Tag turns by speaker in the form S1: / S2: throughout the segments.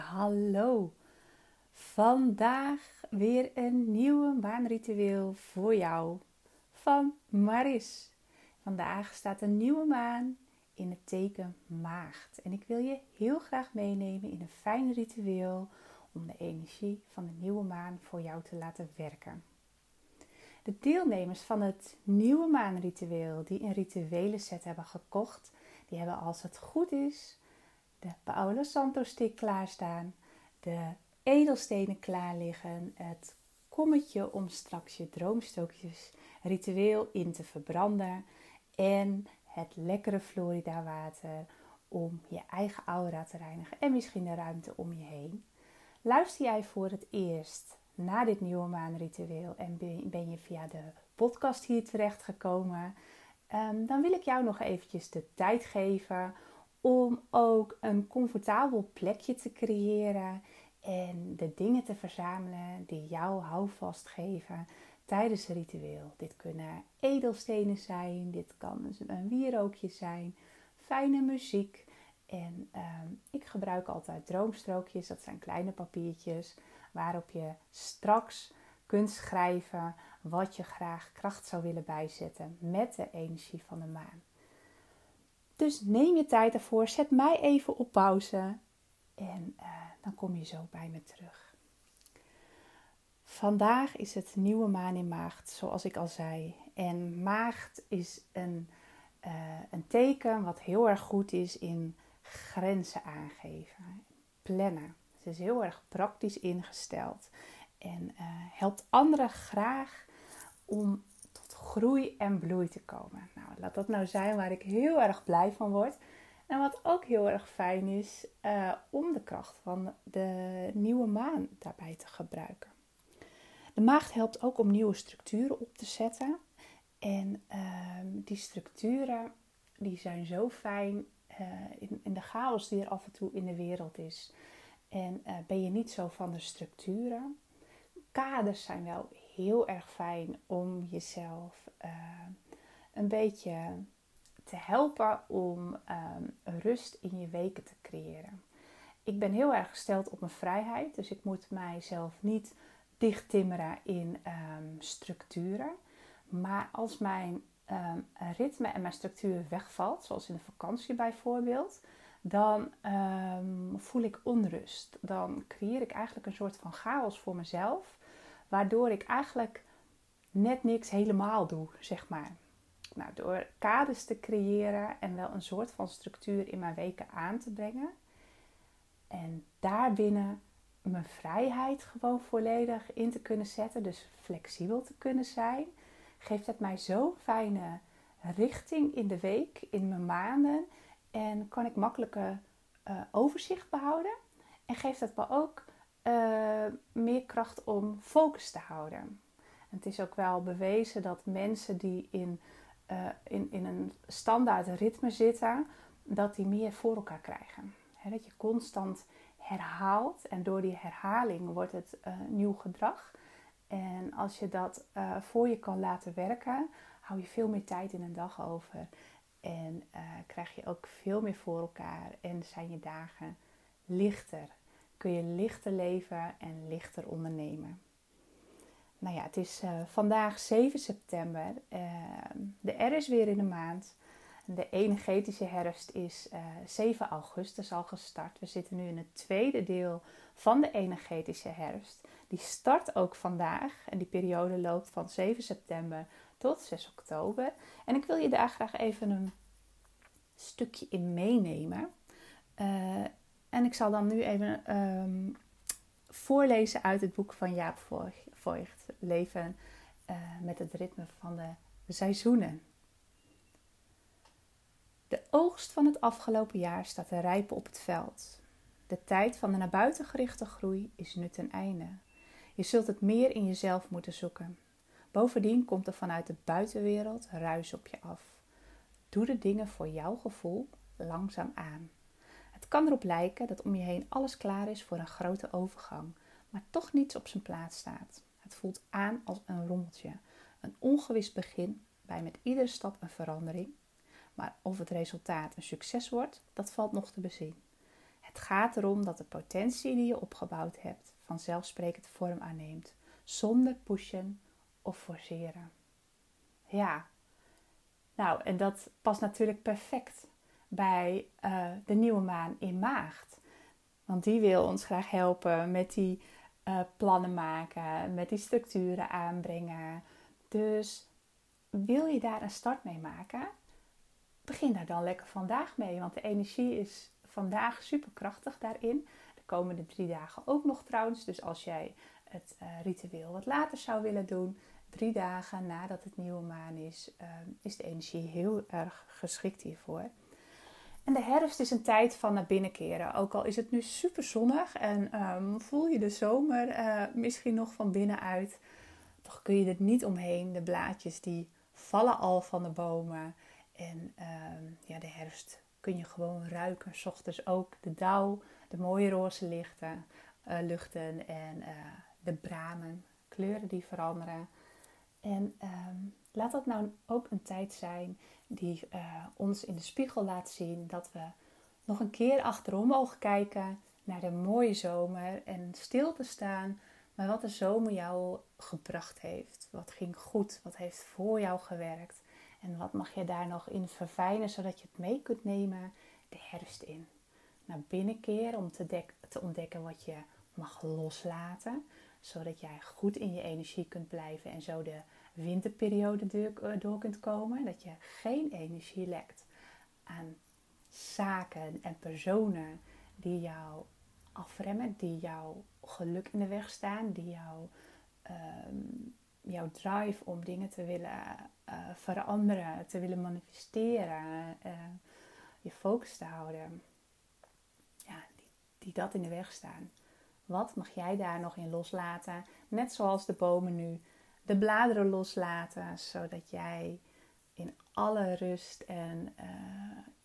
S1: hallo. Vandaag weer een nieuwe maanritueel voor jou van Maris. Vandaag staat een nieuwe maan in het teken maagd. En ik wil je heel graag meenemen in een fijn ritueel om de energie van de nieuwe maan voor jou te laten werken. De deelnemers van het nieuwe maanritueel die een rituele set hebben gekocht, die hebben als het goed is de Paolo Santo stick klaarstaan, de edelstenen klaar liggen, het kommetje om straks je droomstokjes ritueel in te verbranden en het lekkere Florida water om je eigen aura te reinigen en misschien de ruimte om je heen. Luister jij voor het eerst naar dit nieuwe maanritueel en ben je via de podcast hier terecht gekomen, ehm, dan wil ik jou nog eventjes de tijd geven om ook een comfortabel plekje te creëren en de dingen te verzamelen die jou houvast geven tijdens het ritueel. Dit kunnen edelstenen zijn, dit kan dus een wierookje zijn, fijne muziek. En ehm, ik gebruik altijd droomstrookjes, dat zijn kleine papiertjes waarop je straks kunt schrijven wat je graag kracht zou willen bijzetten met de energie van de maan. Dus neem je tijd ervoor, zet mij even op pauze en uh, dan kom je zo bij me terug. Vandaag is het nieuwe maan in maagd, zoals ik al zei. En maagd is een, uh, een teken wat heel erg goed is in grenzen aangeven, plannen. Ze is heel erg praktisch ingesteld en uh, helpt anderen graag om groei en bloei te komen. Nou, laat dat nou zijn waar ik heel erg blij van word. En wat ook heel erg fijn is uh, om de kracht van de nieuwe maan daarbij te gebruiken. De maagd helpt ook om nieuwe structuren op te zetten. En uh, die structuren die zijn zo fijn uh, in, in, de chaos die er af en toe in de wereld is. En uh, ben je niet zo van de structuren. Kaders zijn wel heel erg fijn om jezelf een beetje te helpen om um, rust in je weken te creëren. Ik ben heel erg gesteld op mijn vrijheid, dus ik moet mijzelf niet dichttimmeren in um, structuren. Maar als mijn um, ritme en mijn structuur wegvalt, zoals in de vakantie bijvoorbeeld, dan voel ik onrust. Dan creëer ik eigenlijk een soort van chaos voor mezelf, waardoor ik eigenlijk net niks helemaal doe, zeg maar. Nou, door kaders te creëren en wel een soort van structuur in mijn weken aan te brengen. En daarbinnen mijn vrijheid gewoon volledig in te kunnen zetten, dus flexibel te kunnen zijn, geeft het mij zo'n fijne richting in de week, in mijn maanden. En kan ik makkelijker uh, overzicht behouden. En geeft het me ook uh, meer kracht om focus te houden. En het is ook wel bewezen dat mensen die in uh, in, in een standaard ritme zitten, dat die meer voor elkaar krijgen. dat je constant herhaalt en door die herhaling wordt het uh, nieuw gedrag. En als je dat voor je kan laten werken, hou je veel meer tijd in een dag over. En krijg je ook veel meer voor elkaar en zijn je dagen lichter. Kun je lichter leven en lichter ondernemen. Nou ja, het is uh, vandaag 7 september. Uh, de R is weer in de maand. De energetische herfst is uh, eh, 7 augustus al gestart. We zitten nu in het tweede deel van de energetische herfst. Die start ook vandaag en die periode loopt van 7 september tot 6 oktober. En ik wil je daar graag even een stukje in meenemen. En ik zal dan nu even um, voorlezen uit het boek van Jaap Voigt, Leven uh, met het ritme van de seizoenen. De oogst van het afgelopen jaar staat te rijpen op het veld. De tijd van de naar buiten gerichte groei is nu ten einde. Je zult het meer in jezelf moeten zoeken. Bovendien komt er vanuit de buitenwereld ruis op je af. Doe de dingen voor jouw gevoel langzaam aan. Het kan erop lijken dat om je heen alles klaar is voor een grote overgang, maar toch niets op zijn plaats staat. Het voelt aan als een rommeltje, een ongewis begin bij met iedere stap een verandering. Maar of het resultaat een succes wordt, dat valt nog te bezien. Het gaat erom dat de potentie die je opgebouwd hebt vanzelfsprekend vorm aanneemt, zonder pushen of forceren. Ja, nou, en dat past natuurlijk perfect bij uh, de nieuwe maan in Maagd. Want die wil ons graag helpen met die uh, plannen maken, met die structuren aanbrengen. Dus wil je daar een start mee maken? Begin daar dan lekker vandaag mee, want de energie is vandaag super krachtig daarin. De komende drie dagen ook nog trouwens. Dus als jij het uh, ritueel wat later zou willen doen, drie dagen nadat het nieuwe maan is, uh, is de energie heel erg geschikt hiervoor. En de herfst is een tijd van naar binnen keren. Ook al is het nu super zonnig en um, voel je de zomer uh, misschien nog van binnenuit, toch kun je er niet omheen. De blaadjes die vallen al van de bomen. En um, ja, de herfst kun je gewoon ruiken. S ochtends ook de dauw, de mooie roze lichten, uh, luchten en uh, de bramen, kleuren die veranderen. En um, laat dat nou ook een tijd zijn die uh, ons in de spiegel laat zien dat we nog een keer achterom mogen kijken naar de mooie zomer en stil te staan maar wat de zomer jou gebracht heeft. Wat ging goed, wat heeft voor jou gewerkt en wat mag je daar nog in verfijnen zodat je het mee kunt nemen de herfst in. Naar binnenkeren om te ontdekken wat je mag loslaten, zodat jij goed in je energie kunt blijven en zo de winterperiode door, door kunt komen. Dat je geen energie lekt aan zaken en personen die jou afremmen, die jouw geluk in de weg staan, die jou, um, jouw drive om dingen te willen uh, veranderen, te willen manifesteren, uh, je focus te houden, ja, die, die dat in de weg staan. Wat mag jij daar nog in loslaten? Net zoals de bomen nu de bladeren loslaten, zodat jij in alle rust en uh,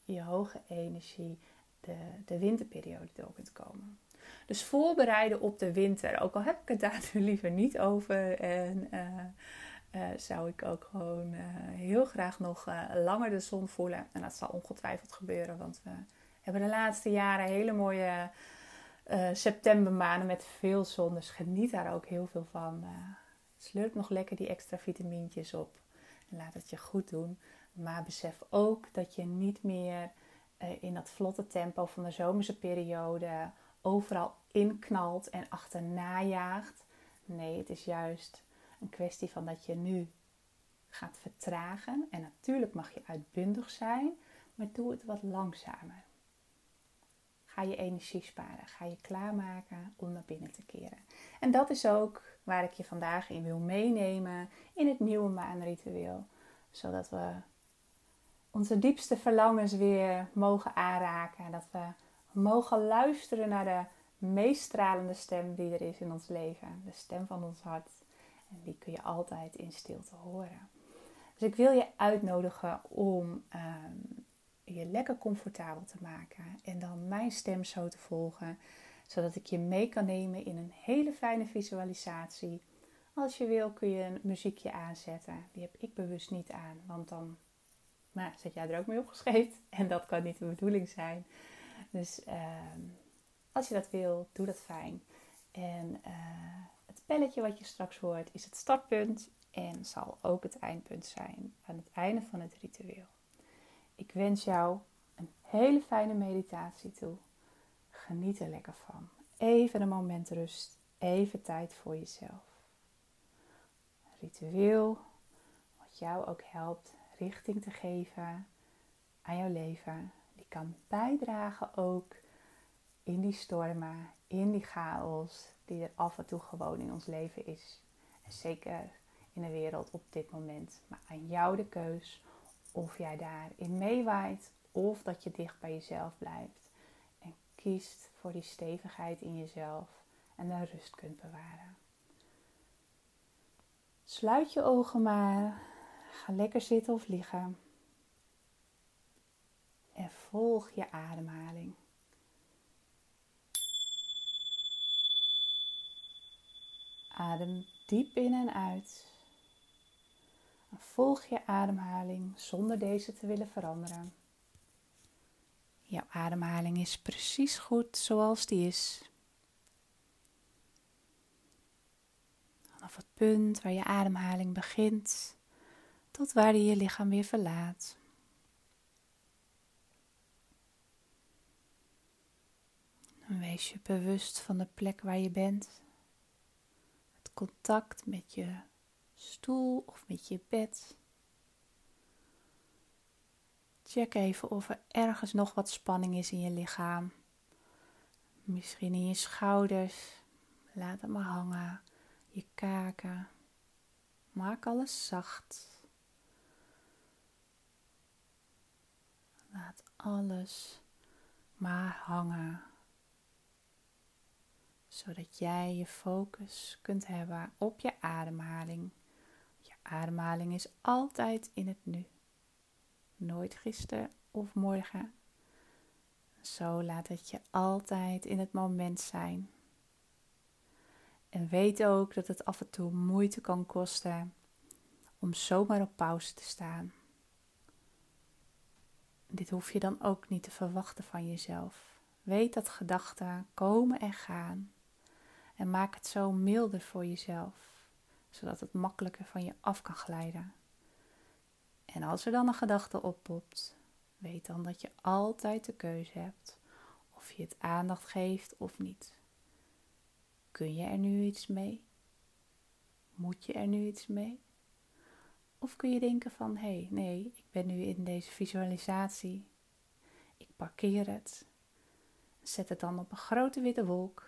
S1: je hoge energie de, de winterperiode door kunt komen. Dus voorbereiden op de winter, ook al heb ik het daar liever niet over en uh, uh, zou ik ook gewoon heel graag nog langer de zon voelen. En dat zal ongetwijfeld gebeuren, want we hebben de laatste jaren hele mooie septembermaanden met veel zon. Dus geniet daar ook heel veel van. Slurp nog lekker die extra vitamintjes op. En laat het je goed doen. Maar besef ook dat je niet meer uh, in dat vlotte tempo van de zomerse periode overal inknalt en achterna jaagt. Nee, het is juist een kwestie van dat je nu gaat vertragen. En natuurlijk mag je uitbundig zijn, maar doe het wat langzamer. Ga je energie sparen. Ga je klaarmaken om naar binnen te keren. En dat is ook waar ik je vandaag in wil meenemen in het nieuwe maanritueel. Zodat we onze diepste verlangens weer mogen aanraken. Dat we mogen luisteren naar de meest stralende stem die er is in ons leven. De stem van ons hart. En die kun je altijd in stilte horen. Dus ik wil je uitnodigen om um, je lekker comfortabel te maken. En dan mijn stem zo te volgen. Zodat ik je mee kan nemen in een hele fijne visualisatie. Als je wil kun je een muziekje aanzetten. Die heb ik bewust niet aan. Want dan nou, zet jij er ook mee opgeschreven. En dat kan niet de bedoeling zijn. Dus uh, als je dat wil, doe dat fijn. En uh, het belletje wat je straks hoort is het startpunt. En zal ook het eindpunt zijn aan het einde van het ritueel. Ik wens jou een hele fijne meditatie toe. Geniet er lekker van. Even een moment rust. Even tijd voor jezelf. ritueel wat jou ook helpt richting te geven aan jouw leven. Die kan bijdragen ook in die stormen, in die chaos die er af en toe gewoon in ons leven is. En zeker in de wereld op dit moment. Maar aan jou de keus of jij daarin meewaait of dat je dicht bij jezelf blijft kiest voor die stevigheid in jezelf en de rust kunt bewaren. Sluit je ogen maar, ga lekker zitten of liggen en volg je ademhaling. Adem diep in en uit. Volg je ademhaling zonder deze te willen veranderen. Jouw ademhaling is precies goed zoals die is. Vanaf het punt waar je ademhaling begint tot waar die je lichaam weer verlaat. En wees je bewust van de plek waar je bent. Het contact met je stoel of met je bed. Check even of er ergens nog wat spanning is in je lichaam. Misschien in je schouders. Laat het maar hangen. Je kaken. Maak alles zacht. Laat alles maar hangen. Zodat jij je focus kunt hebben op je ademhaling. Je ademhaling is altijd in het nu nooit gisteren of morgen. Zo laat het je altijd in het moment zijn. En weet ook dat het af en toe moeite kan kosten om zomaar op pauze te staan. Dit hoef je dan ook niet te verwachten van jezelf. Weet dat gedachten komen en gaan. En maak het zo milder voor jezelf, zodat het makkelijker van je af kan glijden. En als er dan een gedachte oppopt, weet dan dat je altijd de keuze hebt of je het aandacht geeft of niet. Kun je er nu iets mee? Moet je er nu iets mee? Of kun je denken van, hé, hey, nee, ik ben nu in deze visualisatie. Ik parkeer het. Zet het dan op een grote witte wolk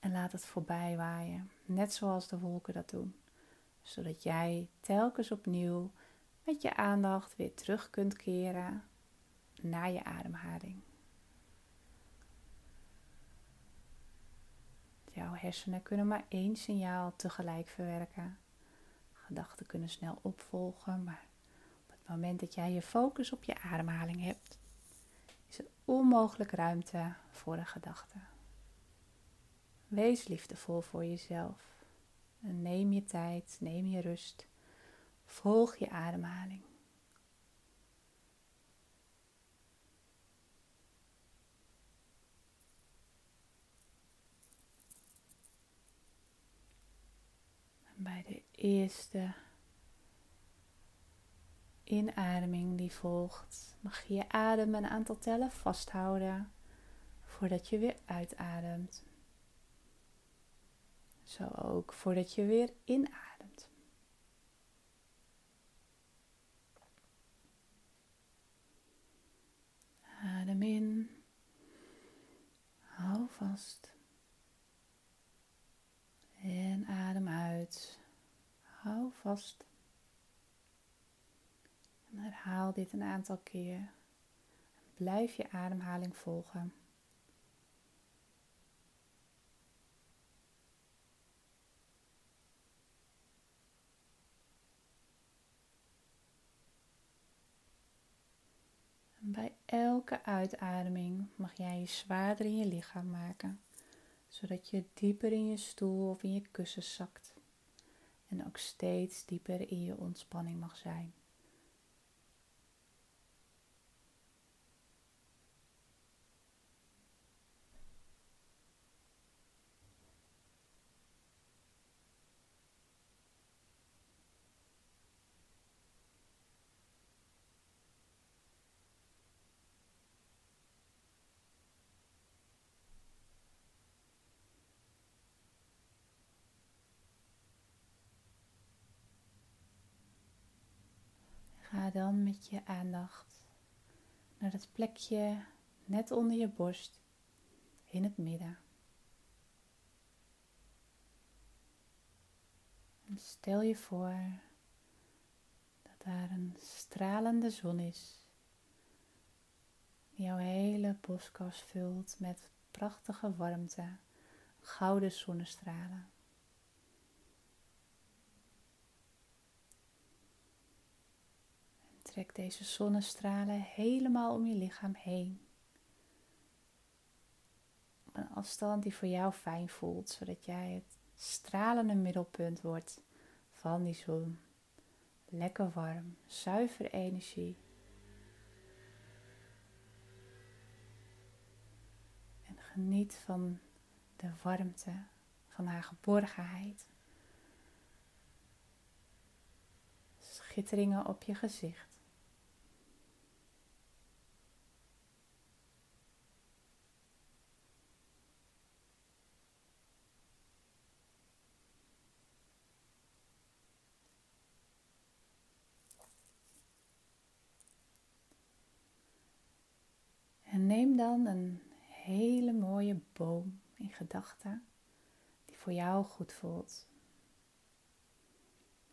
S1: en laat het voorbij waaien, net zoals de wolken dat doen. Zodat jij telkens opnieuw met je aandacht weer terug kunt keren naar je ademhaling. Jouw hersenen kunnen maar één signaal tegelijk verwerken. Gedachten kunnen snel opvolgen, maar op het moment dat jij je focus op je ademhaling hebt, is er onmogelijk ruimte voor een gedachte. Wees liefdevol voor jezelf en neem je tijd, neem je rust Volg je ademhaling. Bij de eerste inademing die volgt, mag je je adem een aantal tellen vasthouden voordat je weer uitademt. Zo ook voordat je weer inademt. Adem in. Hou vast. En adem uit. Hou vast. En herhaal dit een aantal keer. Blijf je ademhaling volgen. bij elke uitademing mag jij je zwaarder in je lichaam maken, zodat je dieper in je stoel of in je kussen zakt en ook steeds dieper in je ontspanning mag zijn. Ga dan met je aandacht naar het plekje net onder je borst in het midden. En stel je voor dat daar een stralende zon is die jouw hele borstkas vult met prachtige warmte, gouden zonnestralen. Trek deze zonnestralen helemaal om je lichaam heen. Op een afstand die voor jou fijn voelt, zodat jij het stralende middelpunt wordt van die zon. Lekker warm, zuivere energie. Geniet van de warmte, van haar geborgenheid. Schitteringen op je gezicht. En dan een hele mooie boom in gedachten die voor jou goed voelt.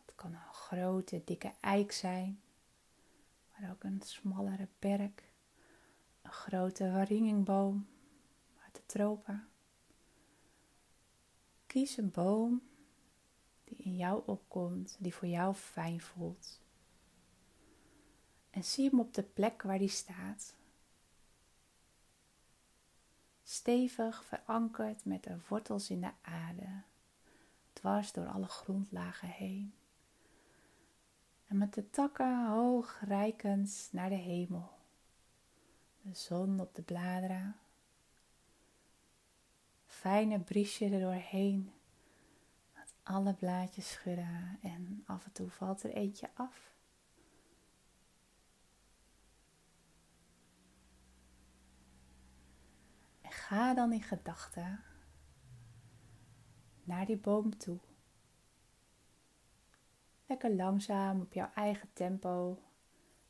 S1: Het kan een grote, dikke eik zijn, maar ook een smallere berk, een grote waringingboom uit de tropen. Kies een boom die in jou opkomt, die voor jou fijn voelt. En zie hem op de plek waar die staat stevig verankerd met de wortels in de aarde, dwars door alle grondlagen heen. En met de takken hoog reikend naar de hemel, de zon op de bladeren, fijne briesje er doorheen, dat alle blaadjes schudden en af en toe valt er eentje af. Ga dan in gedachten naar die boom toe. Lekker langzaam op jouw eigen tempo.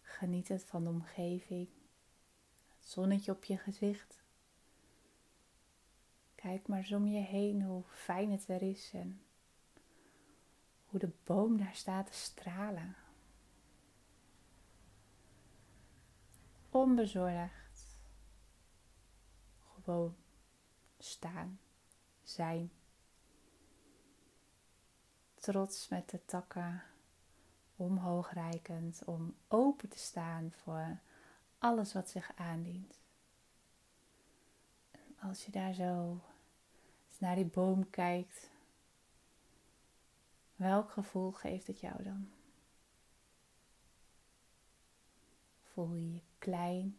S1: Geniet het van de omgeving. Het zonnetje op je gezicht. Kijk maar eens om je heen hoe fijn het er is en hoe de boom daar staat te stralen. Onbezorgd gewoon staan, zijn. Trots met de takken omhoog reikend om open te staan voor alles wat zich aandient. En als je daar zo naar die boom kijkt, welk gevoel geeft het jou dan? Voel je je klein?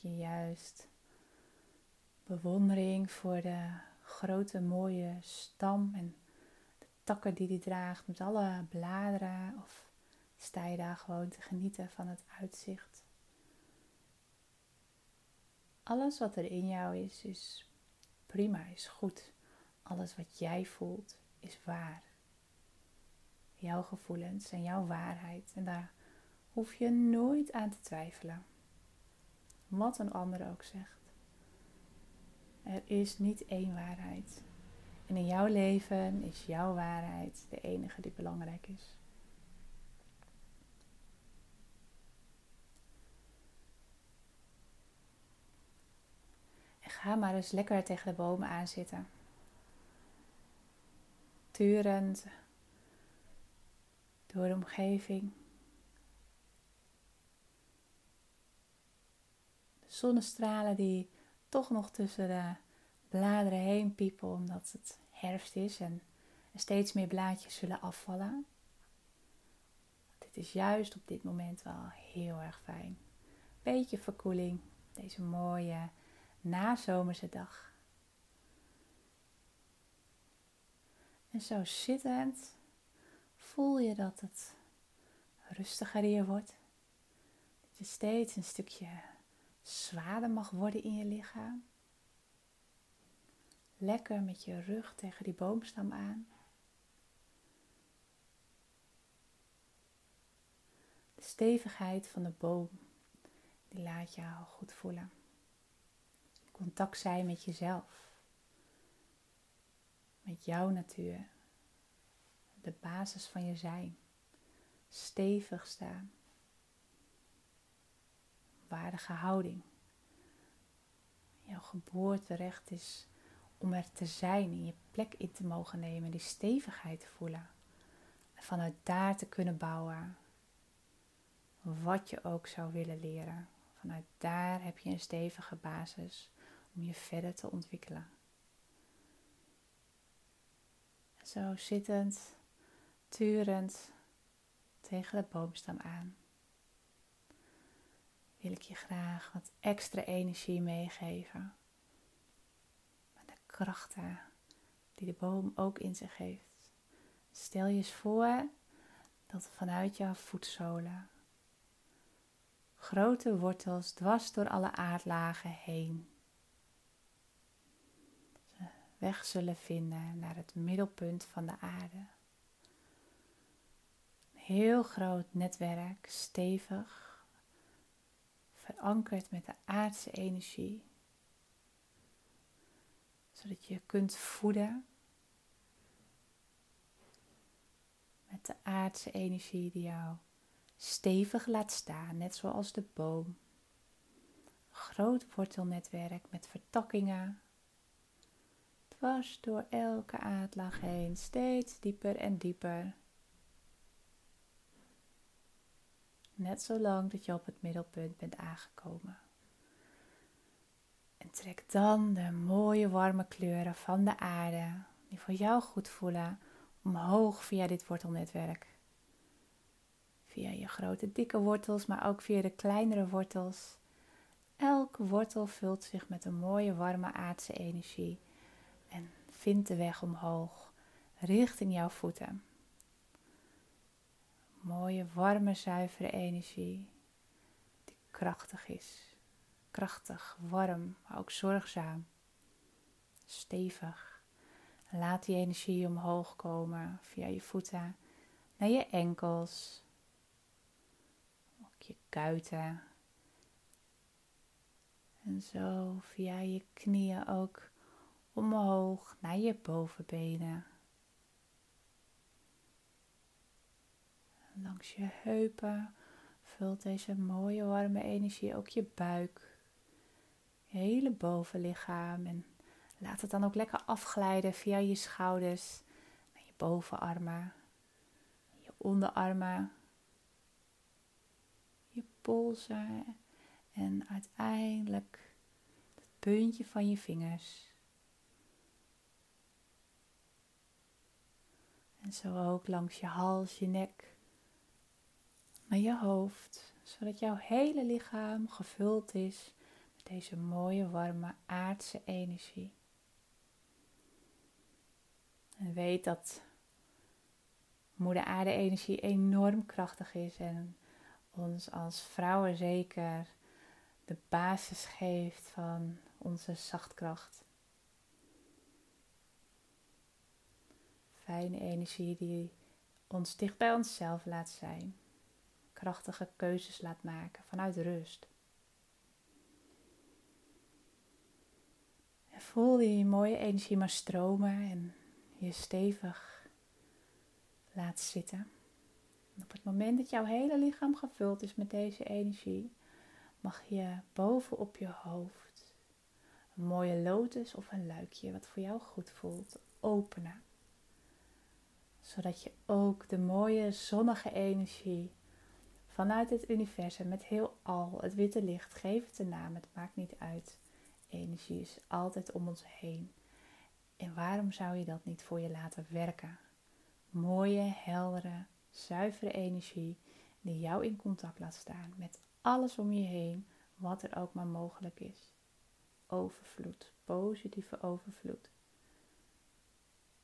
S1: Je juist bewondering voor de grote mooie stam en de takken die die draagt met alle bladeren of sta je daar gewoon te genieten van het uitzicht. Alles wat er in jou is, is prima, is goed. Alles wat jij voelt, is waar. Jouw gevoelens en jouw waarheid. En daar hoef je nooit aan te twijfelen. Wat een ander ook zegt. Er is niet één waarheid. En in jouw leven is jouw waarheid de enige die belangrijk is. En ga maar eens lekker tegen de bomen aanzitten. Turend door de omgeving. Zonnestralen die toch nog tussen de bladeren heen piepen omdat het herfst is en er steeds meer blaadjes zullen afvallen. Dit is juist op dit moment wel heel erg fijn. Beetje verkoeling, deze mooie nazomerse dag. En zo zittend voel je dat het rustiger hier wordt. Dat je steeds een stukje zwaarder mag worden in je lichaam. Lekker met je rug tegen die boomstam aan. De stevigheid van de boom, die laat jou goed voelen. Contact zijn met jezelf, met jouw natuur, de basis van je zijn. Stevig staan waardige houding. Jouw geboorterecht is om er te zijn en je plek in te mogen nemen, die stevigheid te voelen. En vanuit daar te kunnen bouwen wat je ook zou willen leren. Vanuit daar heb je een stevige basis om je verder te ontwikkelen. Zo zittend, turend tegen de boomstam aan wil ik je graag wat extra energie meegeven. Met de krachten die de boom ook in zich heeft. Stel je eens voor dat vanuit jouw voetzolen grote wortels dwars door alle aardlagen heen weg zullen vinden naar het middelpunt van de aarde. Een heel groot netwerk, stevig, verankerd met de aardse energie, zodat je kunt voeden met de aardse energie die jou stevig laat staan, net zoals de boom. Groot wortelnetwerk met vertakkingen dwars door elke aardlaag heen, steeds dieper en dieper. Net zolang dat je op het middelpunt bent aangekomen. En trek dan de mooie warme kleuren van de aarde, die voor jou goed voelen, omhoog via dit wortelnetwerk. Via je grote dikke wortels, maar ook via de kleinere wortels. Elke wortel vult zich met een mooie warme aardse energie en vind de weg omhoog richting jouw voeten. Mooie, warme, zuivere energie die krachtig is. Krachtig, warm, maar ook zorgzaam. Stevig. laat die energie omhoog komen via je voeten naar je enkels, ook je kuiten. En zo via je knieën ook omhoog naar je bovenbenen. Langs je heupen vult deze mooie warme energie ook je buik, je hele bovenlichaam. En laat het dan ook lekker afglijden via je schouders naar je bovenarmen, je onderarmen, je polsen en uiteindelijk het puntje van je vingers. En zo ook langs je hals, je nek, naar je hoofd, zodat jouw hele lichaam gevuld is met deze mooie, warme aardse energie. En weet dat moeder aarde energie enorm krachtig is en ons als vrouwen zeker de basis geeft van onze zachtkracht. fijne energie die ons dicht bij onszelf laat zijn. Krachtige keuzes laat maken vanuit rust. En voel die mooie energie maar stromen en je stevig laat zitten. En op het moment dat jouw hele lichaam gevuld is met deze energie, mag je bovenop je hoofd een mooie lotus of een luikje, wat voor jou goed voelt, openen zodat je ook de mooie zonnige energie vanuit het universum met heel al het witte licht, geef het een naam, het maakt niet uit. Energie is altijd om ons heen. En waarom zou je dat niet voor je laten werken? Mooie, heldere, zuivere energie die jou in contact laat staan met alles om je heen, wat er ook maar mogelijk is. Overvloed, positieve overvloed.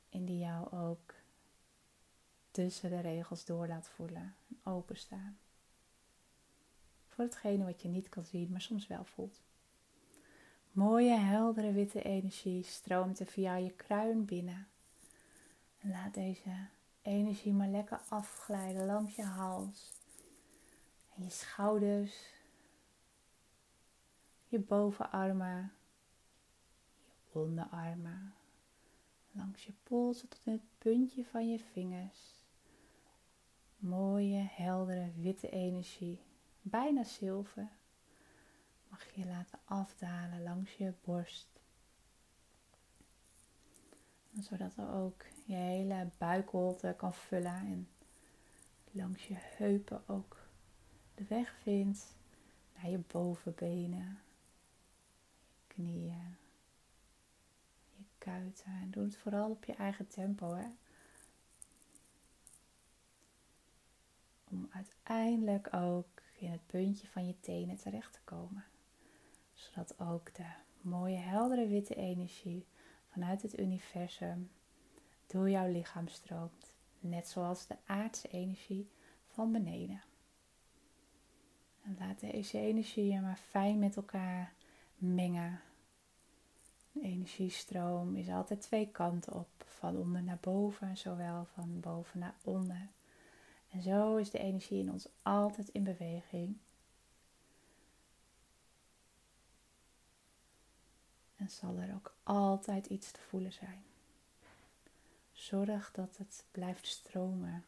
S1: En die jou ook tussen de regels door laat voelen en openstaan. Voor hetgene wat je niet kan zien, maar soms wel voelt. Mooie, heldere witte energie stroomt er via je kruin binnen. En laat deze energie maar lekker afglijden langs je hals en je schouders, je bovenarmen, je onderarmen, langs je polsen tot in het puntje van je vingers mooie, heldere, witte energie, bijna zilver, mag je laten afdalen langs je borst. zodat er ook je hele buikholte kan vullen en langs je heupen ook de weg vindt naar je bovenbenen, je knieën, je kuiten. En doe het vooral op je eigen tempo. Hè? om uiteindelijk ook in het puntje van je tenen terecht te komen. Zodat ook de mooie heldere witte energie vanuit het universum door jouw lichaam stroomt. Net zoals de aardse energie van beneden. En laat deze energieën maar fijn met elkaar mengen. Een energiestroom is altijd twee kanten op, van onder naar boven, zowel van boven naar onder. En zo is de energie in ons altijd in beweging. En zal er ook altijd iets te voelen zijn. Zorg dat het blijft stromen.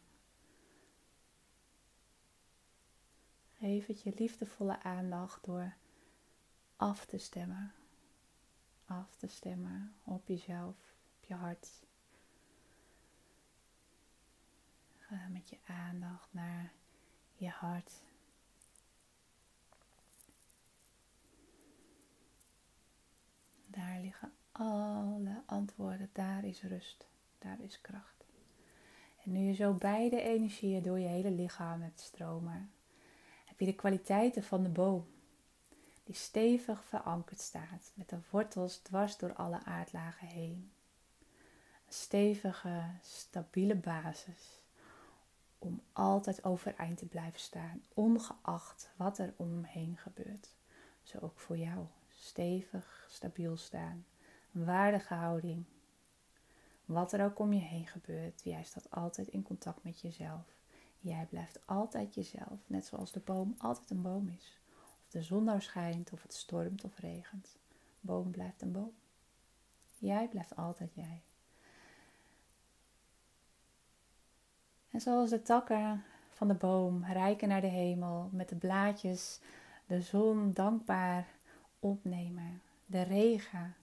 S1: Geef het je liefdevolle aandacht door af te stemmen. Af te stemmen op jezelf, op je hart. Ga met je aandacht naar je hart. Daar liggen alle antwoorden. Daar is rust. Daar is kracht. En nu je zo beide energieën door je hele lichaam hebt stromen, heb je de kwaliteiten van de boom, die stevig verankerd staat, met de wortels dwars door alle aardlagen heen. Een stevige, stabiele basis om altijd overeind te blijven staan, ongeacht wat er omheen gebeurt. Zo ook voor jou. Stevig, stabiel staan. Een waardige houding. Wat er ook om je heen gebeurt, jij staat altijd in contact met jezelf. Jij blijft altijd jezelf, net zoals de boom altijd een boom is. Of de zon nou schijnt, of het stormt of regent. Boom blijft een boom. Jij blijft altijd jij. En zoals de takken van de boom rijken naar de hemel, met de blaadjes de zon dankbaar opnemen, de regen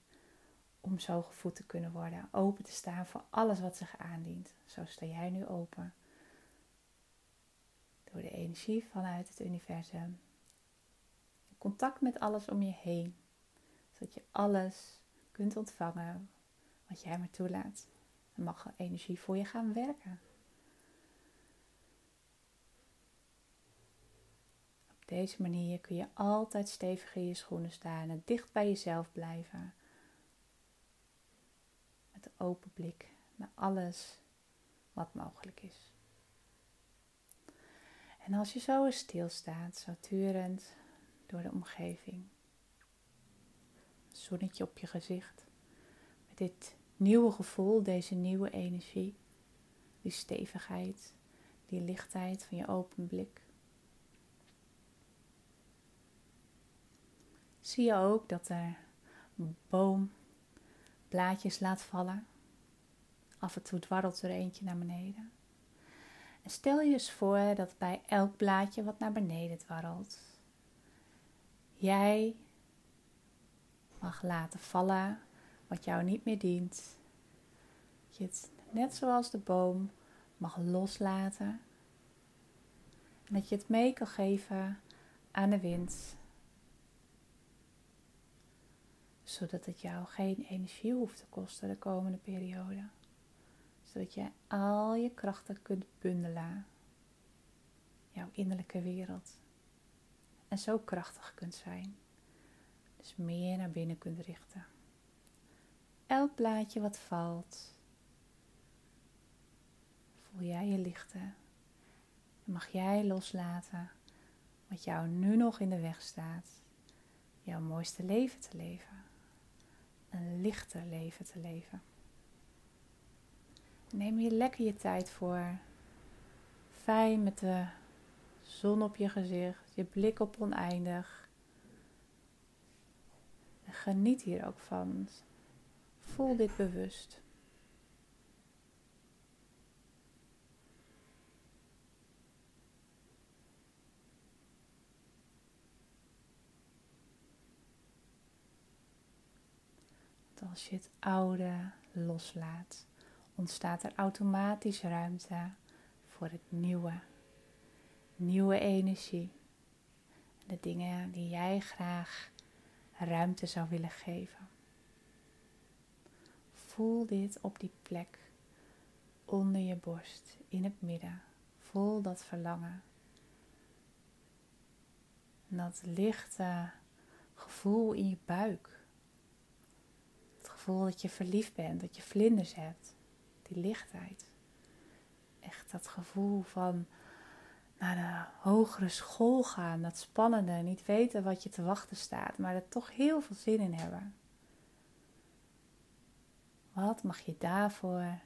S1: om zo gevoed te kunnen worden, open te staan voor alles wat zich aandient. Zo sta jij nu open. Door de energie vanuit het universum. Contact met alles om je heen. Zodat je alles kunt ontvangen wat jij maar toelaat. Dan mag energie voor je gaan werken. Op deze manier kun je altijd stevig in je schoenen staan en dicht bij jezelf blijven open blik naar alles wat mogelijk is. En als je zo eens stilstaat, zo turend door de omgeving, zonnetje op je gezicht, met dit nieuwe gevoel, deze nieuwe energie, die stevigheid, die lichtheid van je open blik. Zie je ook dat een boom blaadjes laat vallen Af en toe dwarrelt er eentje naar beneden. En stel je eens voor dat bij elk blaadje wat naar beneden dwarrelt, jij mag laten vallen wat jou niet meer dient. Dat je het net zoals de boom mag loslaten. En dat je het mee kan geven aan de wind. Zodat het jou geen energie hoeft te kosten de komende periode zodat je al je krachten kunt bundelen. Jouw innerlijke wereld. En zo krachtig kunt zijn. Dus meer naar binnen kunt richten. Elk blaadje wat valt, voel jij je lichten. En mag jij loslaten wat jou nu nog in de weg staat. Jouw mooiste leven te leven. Een lichter leven te leven. Neem hier lekker je tijd voor. Fijn met de zon op je gezicht, je blik op oneindig. En geniet hier ook van. Voel dit bewust. Als je het oude loslaat ontstaat er automatisch ruimte voor het nieuwe. Nieuwe energie. De dingen die jij graag ruimte zou willen geven. Voel dit op die plek onder je borst, in het midden. Voel dat verlangen. En dat lichte gevoel in je buik. Gevoel dat je verliefd bent, dat je vlinders hebt. Die lichtheid. Echt dat gevoel van naar de hogere school gaan. Dat spannende, niet weten wat je te wachten staat, maar er toch heel veel zin in hebben. Wat mag je daarvoor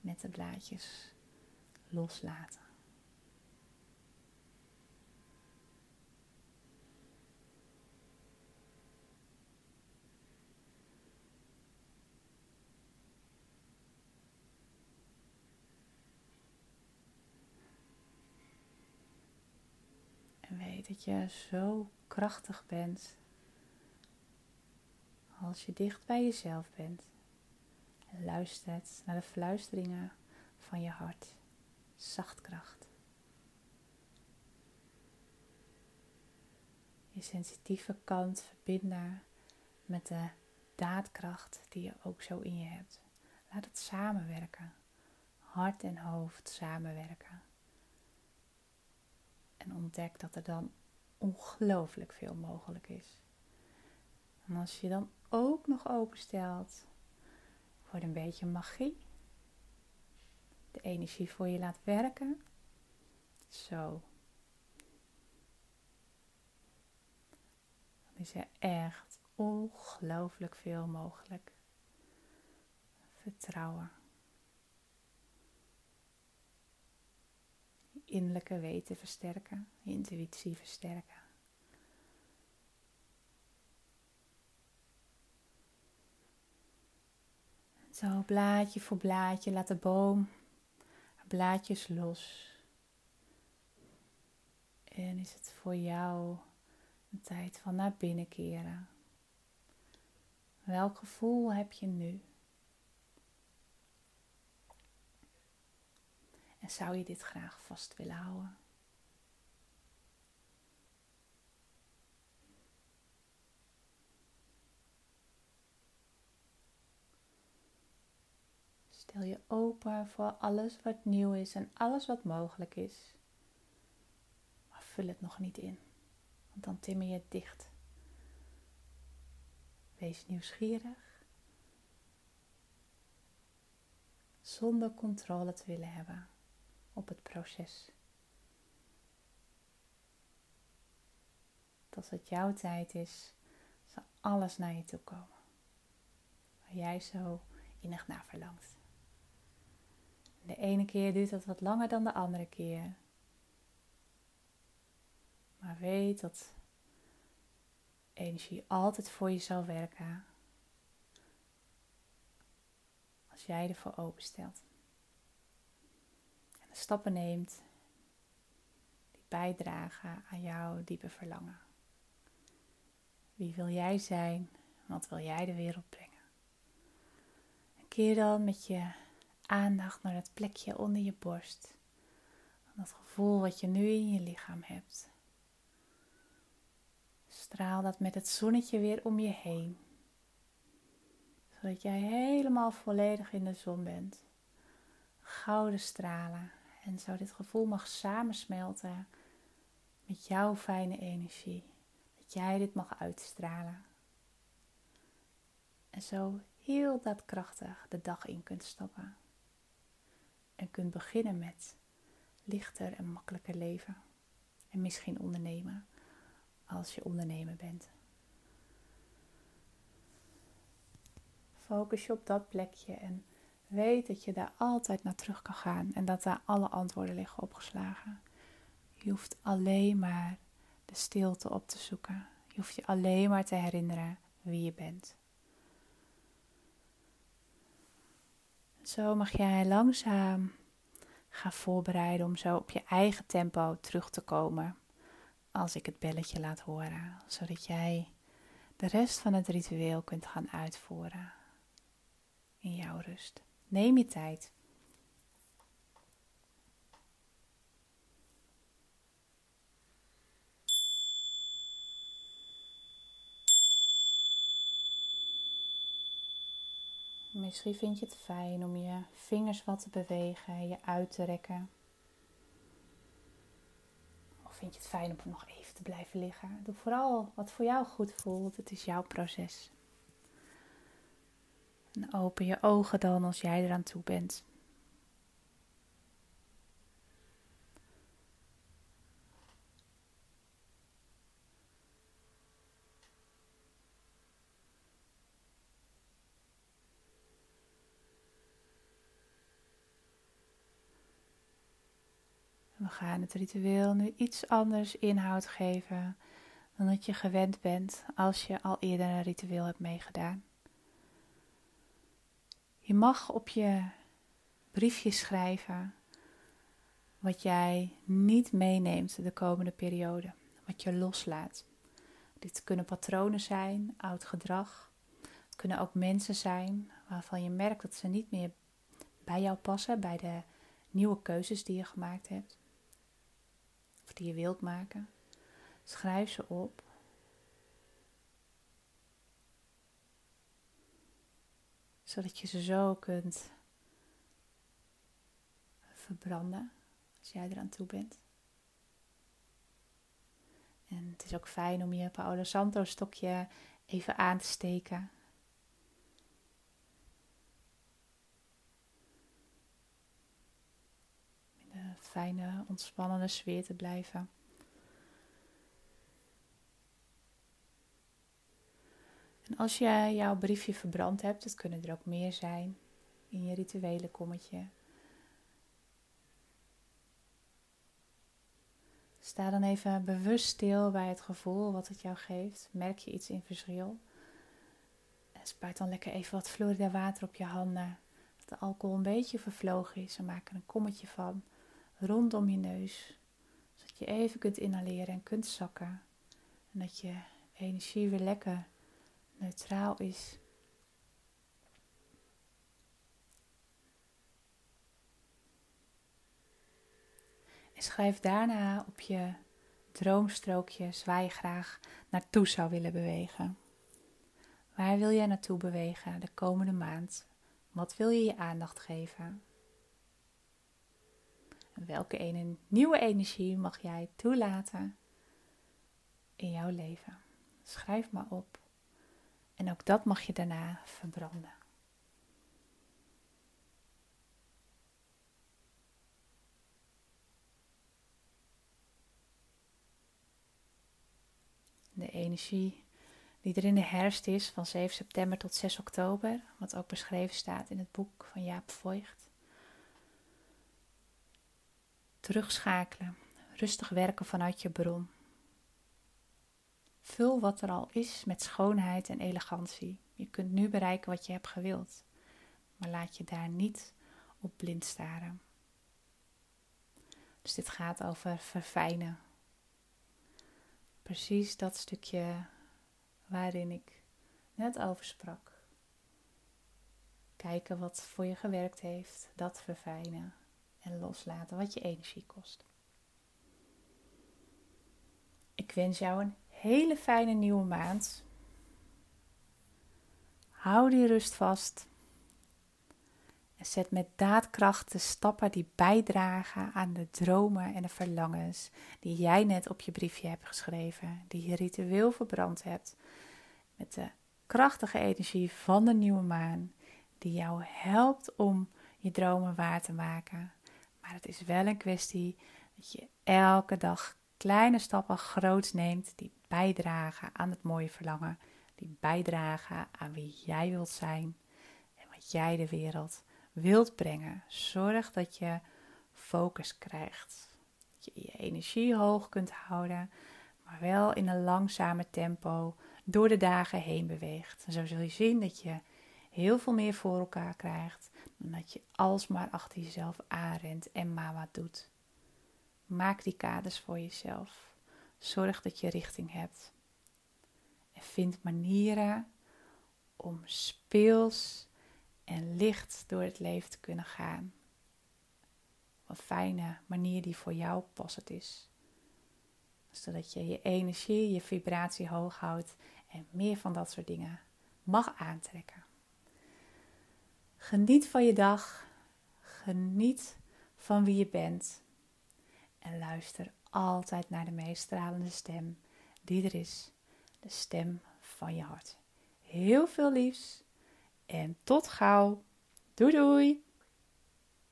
S1: met de blaadjes loslaten? En weet je zo krachtig bent als je dicht bij jezelf bent en luistert naar de fluisteringen van je hart. Zachtkracht. Je sensitieve kant verbinden met de daadkracht die je ook zo in je hebt. Laat het samenwerken. Hart en hoofd samenwerken. En ontdek dat er dan ongelooflijk veel mogelijk is. En als je dan ook nog openstelt voor een beetje magie, de energie voor je laat werken, zo. Dan is er echt ongelooflijk veel mogelijk. Vertrouwen. Innerlijke weten versterken, je intuïtie versterken. Zo blaadje voor blaadje laat de boom blaadjes los. En is het voor jou een tijd van naar binnen keren? Welk gevoel heb je nu? Zou je dit graag vast willen houden? Stel je open voor alles wat nieuw is en alles wat mogelijk is. Maar vul het nog niet in, want dan timmer je het dicht. Wees nieuwsgierig, zonder controle te willen hebben op het proces. Als het jouw tijd is, zal alles naar je toe komen. Waar jij zo innig naar verlangt. De ene keer duurt dat wat langer dan de andere keer. Maar weet dat energie altijd voor je zal werken. Als jij ervoor openstelt stappen neemt die bijdragen aan jouw diepe verlangen. Wie wil jij zijn? Wat wil jij de wereld brengen? En keer dan met je aandacht naar het plekje onder je borst. Dat gevoel wat je nu in je lichaam hebt. Straal dat met het zonnetje weer om je heen. Zodat jij helemaal volledig in de zon bent. Gouden stralen en zo dit gevoel mag samensmelten met jouw fijne energie. Dat jij dit mag uitstralen. En zo heel daadkrachtig de dag in kunt stappen. En kunt beginnen met lichter en makkelijker leven. En misschien ondernemen als je ondernemer bent. Focus je op dat plekje en Weet dat je daar altijd naar terug kan gaan en dat daar alle antwoorden liggen opgeslagen. Je hoeft alleen maar de stilte op te zoeken. Je hoeft je alleen maar te herinneren wie je bent. Zo mag jij langzaam gaan voorbereiden om zo op je eigen tempo terug te komen als ik het belletje laat horen, zodat jij de rest van het ritueel kunt gaan uitvoeren in jouw rust. Neem je tijd. Misschien vind je het fijn om je vingers wat te bewegen, je uit te rekken. Of vind je het fijn om nog even te blijven liggen. Doe vooral wat voor jou goed voelt. Het is jouw proces. En open je ogen dan als jij eraan toe bent. We gaan het ritueel nu iets anders inhoud geven dan dat je gewend bent als je al eerder een ritueel hebt meegedaan. Je mag op je briefje schrijven wat jij niet meeneemt de komende periode, wat je loslaat. Dit kunnen patronen zijn, oud gedrag. Het kunnen ook mensen zijn waarvan je merkt dat ze niet meer bij jou passen, bij de nieuwe keuzes die je gemaakt hebt of die je wilt maken. Schrijf ze op. Zodat je ze zo kunt verbranden als jij eraan toe bent. En het is ook fijn om je Paolo Santo stokje even aan te steken. In een fijne, ontspannende sfeer te blijven. En als je jouw briefje verbrand hebt, het kunnen er ook meer zijn in je rituele kommetje. Sta dan even bewust stil bij het gevoel wat het jou geeft. Merk je iets in verschil? Spuit dan lekker even wat Florida water op je handen. Dat de alcohol een beetje vervlogen is. En maak er een kommetje van rondom je neus. Zodat je even kunt inhaleren en kunt zakken. En dat je energie weer lekker neutraal is. En schrijf daarna op je droomstrookjes waar je graag naartoe zou willen bewegen. Waar wil jij naartoe bewegen de komende maand? Wat wil je je aandacht geven? En welke ene nieuwe energie mag jij toelaten in jouw leven? Schrijf maar op. En ook dat mag je daarna verbranden. De energie die er in de herfst is van 7 september tot 6 oktober, wat ook beschreven staat in het boek van Jaap Voigt. Terugschakelen, rustig werken vanuit je bron. Vul wat er al is met schoonheid en elegantie. Je kunt nu bereiken wat je hebt gewild, maar laat je daar niet op blind staren. Dus dit gaat over verfijnen. Precies dat stukje waarin ik net over sprak. Kijken wat voor je gewerkt heeft, dat verfijnen en loslaten wat je energie kost. Ik wens jou een hele fijne nieuwe maand. Hou die rust vast. En zet met daadkracht de stappen die bijdragen aan de dromen en de verlangens die jij net op je briefje hebt geschreven, die je ritueel verbrand hebt, met de krachtige energie van de nieuwe maan, die jou helpt om je dromen waar te maken. Maar het is wel een kwestie dat je elke dag kleine stappen groots neemt die bijdragen aan het mooie verlangen, die bijdragen aan wie jij wilt zijn en wat jij de wereld wilt brengen. Zorg dat je focus krijgt. Dat je je energie hoog kunt houden, maar wel in een langzame tempo door de dagen heen beweegt. En zo zul je zien dat je heel veel meer voor elkaar krijgt dan dat je alsmaar achter jezelf aanrent en maar wat doet. Maak die kaders voor jezelf. Zorg dat je richting hebt. En vind manieren om speels en licht door het leven te kunnen gaan. Op een fijne manier die voor jou passend is. Zodat je je energie, je vibratie hoog houdt en meer van dat soort dingen mag aantrekken. Geniet van je dag. Geniet van wie je bent. En luister altijd naar de meest stralende stem die er is. De stem van je hart. Heel veel liefs en tot gauw. Doei doei!